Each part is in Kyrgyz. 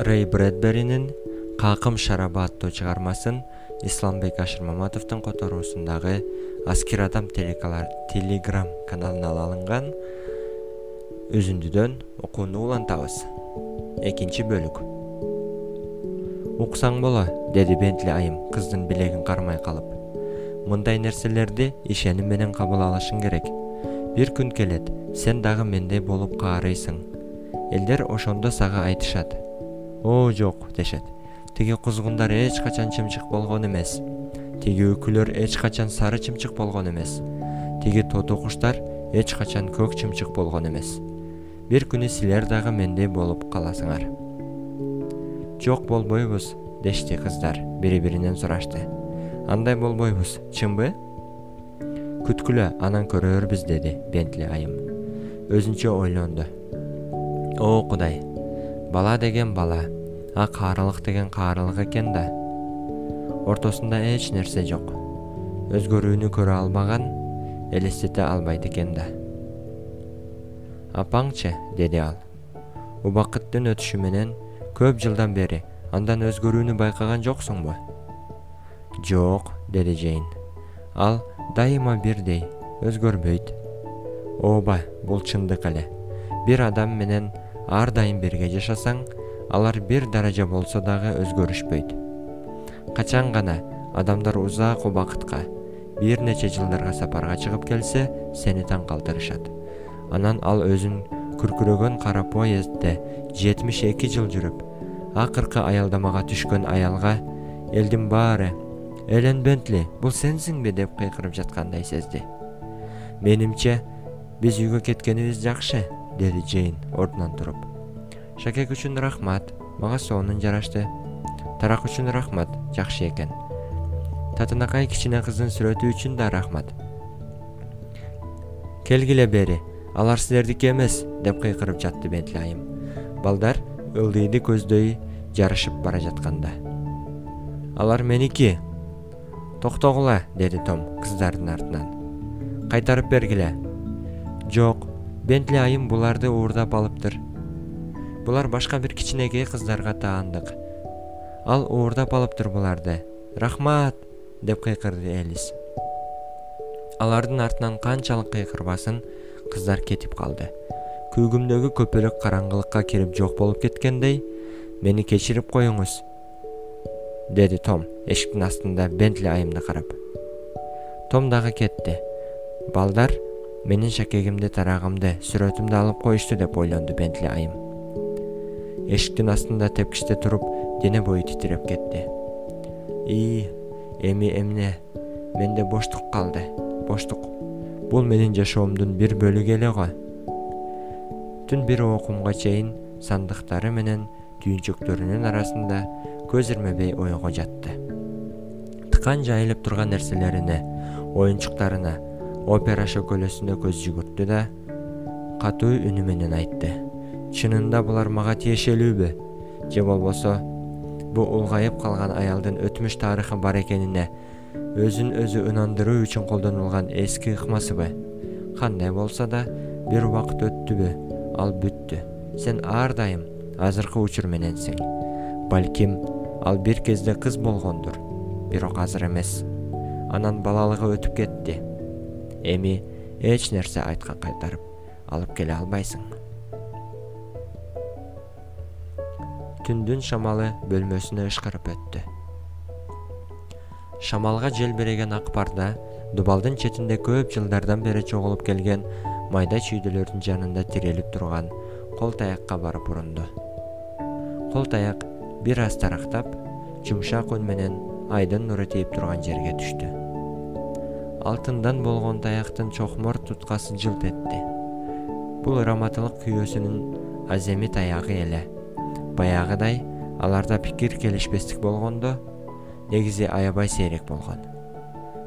рэй брэдберинин какым шараба аттуу чыгармасын исламбек ашырмаматовдун которуусундагы аскер адам телеграм каналынан алынган үзүндүдөн окууну улантабыз. Экинчи бөлүк. Уксаң боло деди бентли айым кыздын билегин кармай калып. Мындай нерселерди ишеним менен кабыл алышың керек. Бир күн келет сен дагы мендей болуп каарыйсың. Элдер ошондо сага айтышат о жок дешет. Тиги кузгундар эч качан чымчык болгон эмес. Тиги үкүлөр эч качан сары чымчык болгон эмес. Тиги тоту куштар эч качан көк чымчык болгон эмес. Бир күнү силер дагы мендей болуп каласыңар жок болбойбуз дешти кыздар бири биринен сурашты. Андай болбойбуз чынбы күткүлө анан көрөрбүз деди бентли айым. Өзүнчө ойлонду. О кудай бала деген бала а каарылык деген каарылык экен да. Ортосунда эч нерсе жок. Өзгөрүүнү көрө албаган элестете албайт экен да. Апаңчы деди ал. Убакыттын өтүшү менен көп жылдан бери андан өзгөрүүнү байкаган жоксуңбу? Жок деди жейн ал дайыма бирдей өзгөрбөйт ооба бул чындык эле. Бир адам менен ар дайым бирге жашасаң алар бир даража болсо дагы өзгөрүшпөйт качан гана адамдар узак убакытка бир нече жылдарга сапарга чыгып келсе сени таң калтырышат. Анан ал өзүн күркүрөгөн кара поездде жетимиш эки жыл жүрүп акыркы аялдамага түшкөн аялга элдин баары элен бентли бул сенсиңби? деп кыйкырып жаткандай сезди. Менимче биз үйгө кеткенибиз жакшы деди джейн ордунан туруп. Шакек үчүн рахмат мага сонун жарашты. Тарак үчүн рахмат жакшы экен. Татынакай кичине кыздын сүрөтү үчүн да рахмат. Келгиле бери алар силердики эмес деп кыйкырып жатты бентли айым балдар ылдыйды көздөй жарышып бара жатканда алар меники? Токтогула деди том кыздардын артынан. Кайтарып бергиле жок бентли айым буларды уурдап алыптыр. Булар башка бир кичинекей кыздарга таандык. Ал уурдап алыптыр буларды. Рахмат! деп кыйкырды элис. Алардын артынан канчалык кыйкырбасын кыздар кетип калды. Күүгүмдөгү көпөлөк караңгылыкка кирип жок болуп кеткендей мени кечирип коюңуз! Деди том эшиктин астында бентли айымды карап. Том дагы кетти. Балдар менин шакегимди тарагымды сүрөтүмдү алып коюшту деп ойлонду бентли айым. Эшиктин астында тепкичте туруп дене бою титиреп кетти. Ии эми эмне менде боштук калды боштук. Бул менин жашоомдун бир бөлүгү эле го. Түн бир окумга чейин сандыктары менен түйүнчөктөрүнүн арасында көз ирмебей ойго жатты. Тыкан жайылып турган нерселерине оюнчуктарына опера шөкөлөсүнө көз жүгүрттү да катуу үнү менен айтты. Чынында булар мага тиешелүүбү? Же болбосо бул улгайып калган аялдын өтмүш тарыхы бар экенине өзүн өзү ынандыруу үчүн колдонулган эски ыкмасыбы? Кандай болсо да бир убакыт өттүбү ал бүттү. Сен ар дайым азыркы учур мененсиң. Балким ал бир кезде кыз болгондур. Бирок азыр эмес. Анан балалыгы өтүп кетти эми эч нерсе айткан кайтарып алып келе албайсың түндүн шамалы бөлмөсүнө ышкырып өттү. Шамалга желбиреген ак парда дубалдын четинде көп жылдардан бери чогулуп келген майда чүйдөлөрдүн жанында тирелип турган кол таякка барып урунду. Кол таяк бир аз тарактап жумшак үн менен айдын нуру тийип турган жерге түштү алтындан болгон таяктын чокмор туткасы жылт этти. Бул ыраматылык күйөөсүнүн аземи таягы эле. Баягыдай аларда пикир келишпестик болгондо негизи аябай сейрек болгон.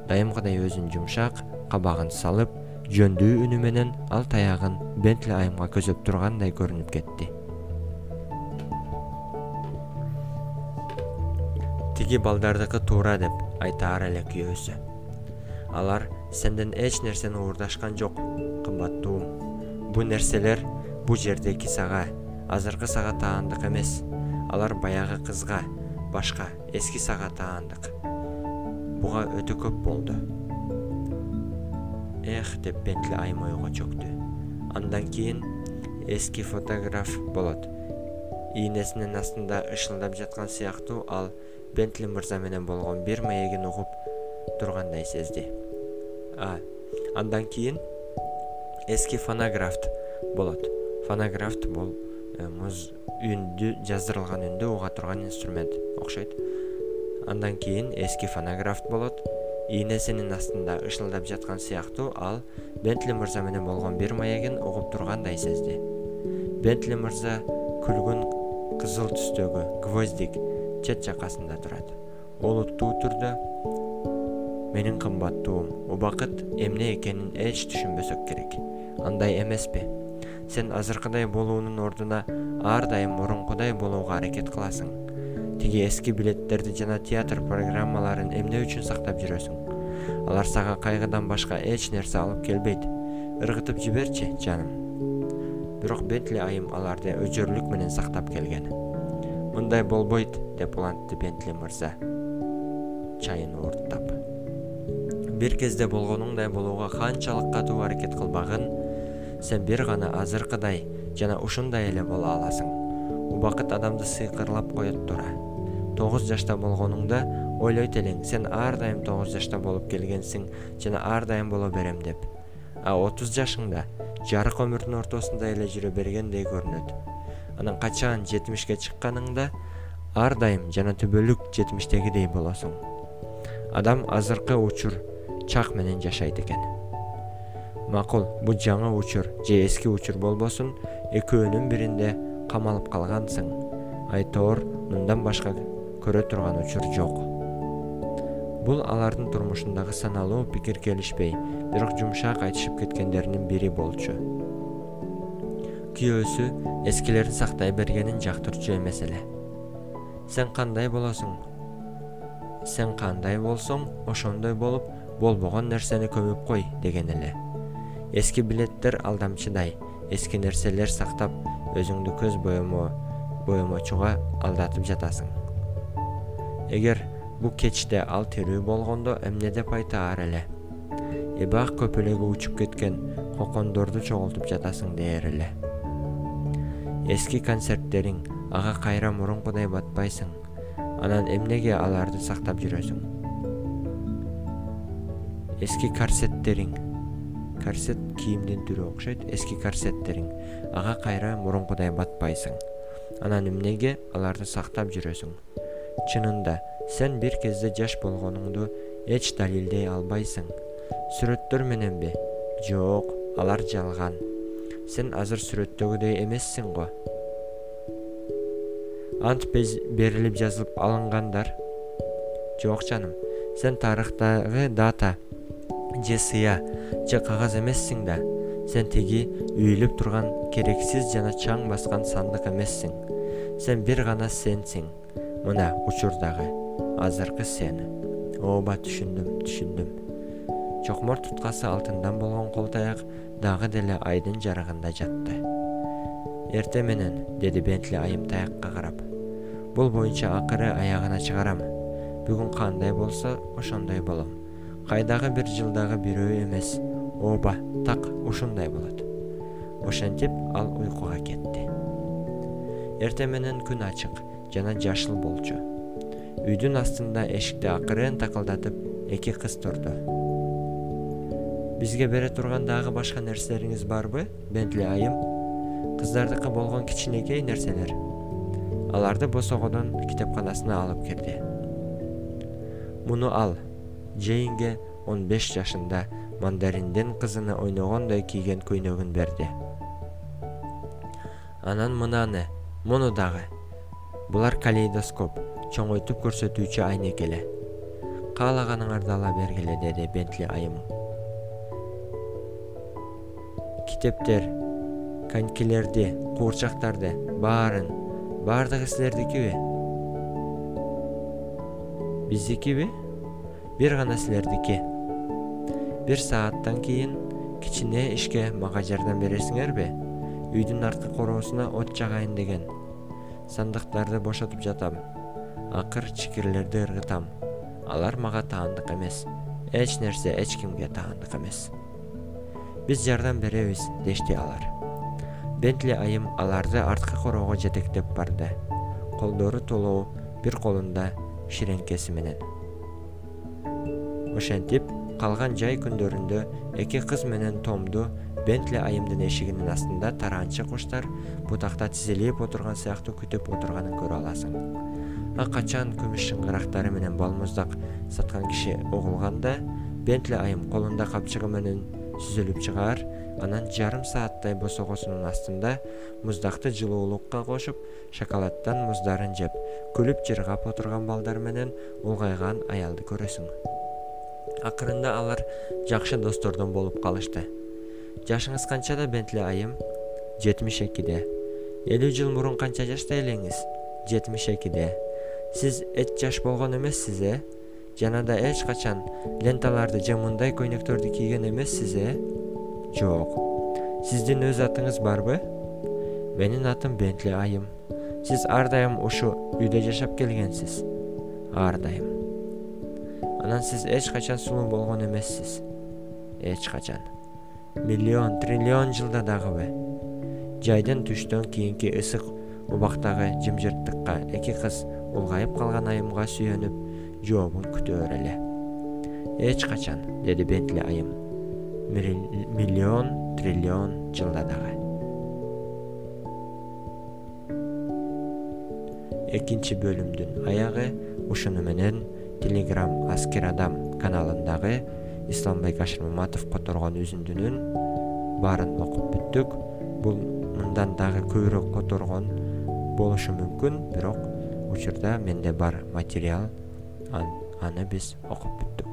Дайымкыдай өзүн жумшак кабагын салып жөндүү үнү менен ал таягын бентли айымга көзөп тургандай көрүнүп кетти. Тиги балдардыкы туура деп айтаар эле күйөөсү алар сенден эч нерсени уурдашкан жок кымбаттуум. Бул нерселер бул жердеки сага азыркы сага таандык эмес. Алар баягы кызга башка эски саат таандык. Буга өтө көп болду. Эх деп бентли айым ойго чөктү. Андан кийин эски фотограф болот. Ийнесинин астында ышылдап жаткан сыяктуу ал бентли мырза менен болгон бир маегин угуп тургандай сезди андан кийин эски фонографт болот. Фонографт бул э, муз үндү жаздырылган үндү уга турган инструмент окшойт. Андан кийин эски фонографт болот. Ийнесинин астында ышылдап жаткан сыяктуу ал бентли мырза менен болгон бир маегин угуп тургандай сезди. Бентли мырза күлгүн кызыл түстөгү гвоздик чет жакасында турат. Олуттуу түрдө менин кымбаттуум. Убакыт эмне экенин эч түшүнбөсөк керек. Андай эмеспи. Сен азыркыдай болуунун ордуна ар дайым мурункудай болууга аракет кыласың. Тиги эски билеттерди жана театр программаларын эмне үчүн сактап жүрөсүң? Алар сага кайгыдан башка эч нерсе алып келбейт. Ыргытып жиберчи жаным. Бирок бентли айым аларды өжөрлүк менен сактап келген. Мындай болбойт деп улантты бентли мырза. Чайын ооруттап бир кезде болгонуңдай болууга канчалык катуу аракет кылбагын сен бир гана азыркыдай жана ушундай эле боло аласың. Убакыт адамды сыйкырлап коет тура тогуз жашта болгонуңда ойлойт элең сен ар дайым тогуз жашта болуп келгенсиң жана ар дайым боло берем деп. А отуз жашыңда жарык өмүрдүн ортосунда эле жүрө бергендей көрүнөт. Анан качан жетимишке чыкканыңда ар дайым жана түбөлүк жетимиштегидей болосуң. Адам азыркы учур чак менен жашайт экен. Макул бул жаңы учур же эски учур болбосун экөөнүн биринде камалып калгансың. Айтоор мындан башка көрө турган учур жок. Бул алардын турмушундагы саналуу пикир келишпей бирок жумшак айтышып кеткендеринин бири болчу. Күйөөсү эскилерин сактай бергенин жактырчу эмес эле. Сен кандай болосуң? Сен кандай болсоң ошондой болуп болбогон нерсени көмүп кой деген эле. Эски билеттер алдамчыдай эски нерселер сактап өзүңдү көз боемочуга алдатып жатасың. Эгер бул кечте ал тирүү болгондо эмне деп айтаар эле? Эбак көпөлөгү учуп кеткен кокондорду чогултуп жатасың дээр эле. Эски концерттериң ага кайра мурункудай батпайсың. Анан эмнеге аларды сактап жүрөсүң эски корсеттериң. Корсет кийимдин түрү окшойт эски корсеттериң. Ага кайра мурункудай батпайсың. Анан эмнеге? Аларды сактап жүрөсүң. Чынында сен бир кезде жаш болгонуңду эч далилдей албайсың. Сүрөттөр мененби. Жок алар жалган. Сен азыр сүрөттөгүдөй эмессиң го. Ант берилип жазылып алынгандар. Жок жаным сен тарыхтагы дата же сыя же кагаз эмессиң да. Сен тиги үйүлүп турган керексиз жана чаң баскан сандык эмессиң. Сен бир гана сенсиң. Мына учурдагы азыркы сен ооба түшүндүм түшүндүм. Чокмор туткасы алтындан болгон кол таяк дагы деле айдын жарыгында жатты. Эртең менен деди бентли айым таякка карап. Бул боюнча акыры аягына чыгарам. Бүгүн кандай болсо ошондой болом кайдагы бир жылдагы бирөө эмес. Ооба так ушундай болот. Ошентип ал уйкуга кетти. Эртең менен күн ачык жана жашыл болчу. Үйдүн астында эшикти акырын такылдатып эки кыз турду. Бизге бере турган дагы башка нерселериңиз барбы бентли айым. Кыздардыкы болгон кичинекей нерселер? Аларды босогодон китепканасына алып кирди муну ал джейнге он беш жашында мандариндин кызыны ойногондой кийген көйнөгүн берди. Анан мынаны муну дагы? Булар калейдоскоп чоңойтуп көрсөтүүчү айнек эле каалаганыңарды ала бергиле деди бентли айым. Китептер конькилерди куурчактарды баарын баардыгы силердикиби биздикиби бир гана силердики. Бир сааттан кийин кичине ишке мага жардам бересиңерби? Үйдүн арткы короосуна от жагайын деген. Сандыктарды бошотуп жатам. Акыр чикирлерди ыргытам. Алар мага таандык эмес. Эч нерсе эч кимге таандык эмес. Биз жардам беребиз дешти алар. Бентли айым аларды арткы короого жетектеп барды. Колдору толуу бир колунда ширеңкеси менен ошентип калган жай күндөрүндө эки кыз менен томду бентли айымдын эшигинин астында тараанчы куштар бутакта тизилип отурган сыяктуу күтүп отурганын көрө аласың. Ак качан күмүш чыңгырактары менен балмуздак саткан киши угулганда бентли айым колунда капчыгы менен сүзүлүп чыгаар анан жарым сааттай босогосунун астында муздакты жылуулукка кошуп шоколаддан муздарын жеп күлүп жыргап отурган балдар менен улгайган аялды көрөсүң акырында алар жакшы достордон болуп калышты. Жашыңыз канчада бентли айым? Жетимиш экиде. Элүү жыл мурун канча жашта элеңиз? Жетимиш экиде. Сиз эч жаш болгон эмессиз э? Жана да эч качан ленталарды же мындай көйнөктөрдү кийген эмессиз э? Жок. Сиздин өз атыңыз барбы? Менин атым бентли айым. Сиз ар дайым ушу үйдө жашап келгенсиз. Ар дайым анан сиз эч качан сулуу болгон эмессиз. Эч качан. Миллион триллион жылда дагыбы жайдын түштөн кийинки ысык убактагы жымжырттыкка эки кыз улгайып калган айымга сүйөнүп жообун күтөөр эле. Эч качан деди бентли айым. Миллион триллион жылда дагы. Экинчи бөлүмдүн аягы ушуну менен телеграм аскер адам каналындагы исламбек ашырмаматов которгон үзүндүнүн баарын окуп бүттүк. Бул мындан дагы көбүрөөк которгон болушу мүмкүн бирок учурда менде бар материал аны биз окуп бүттүк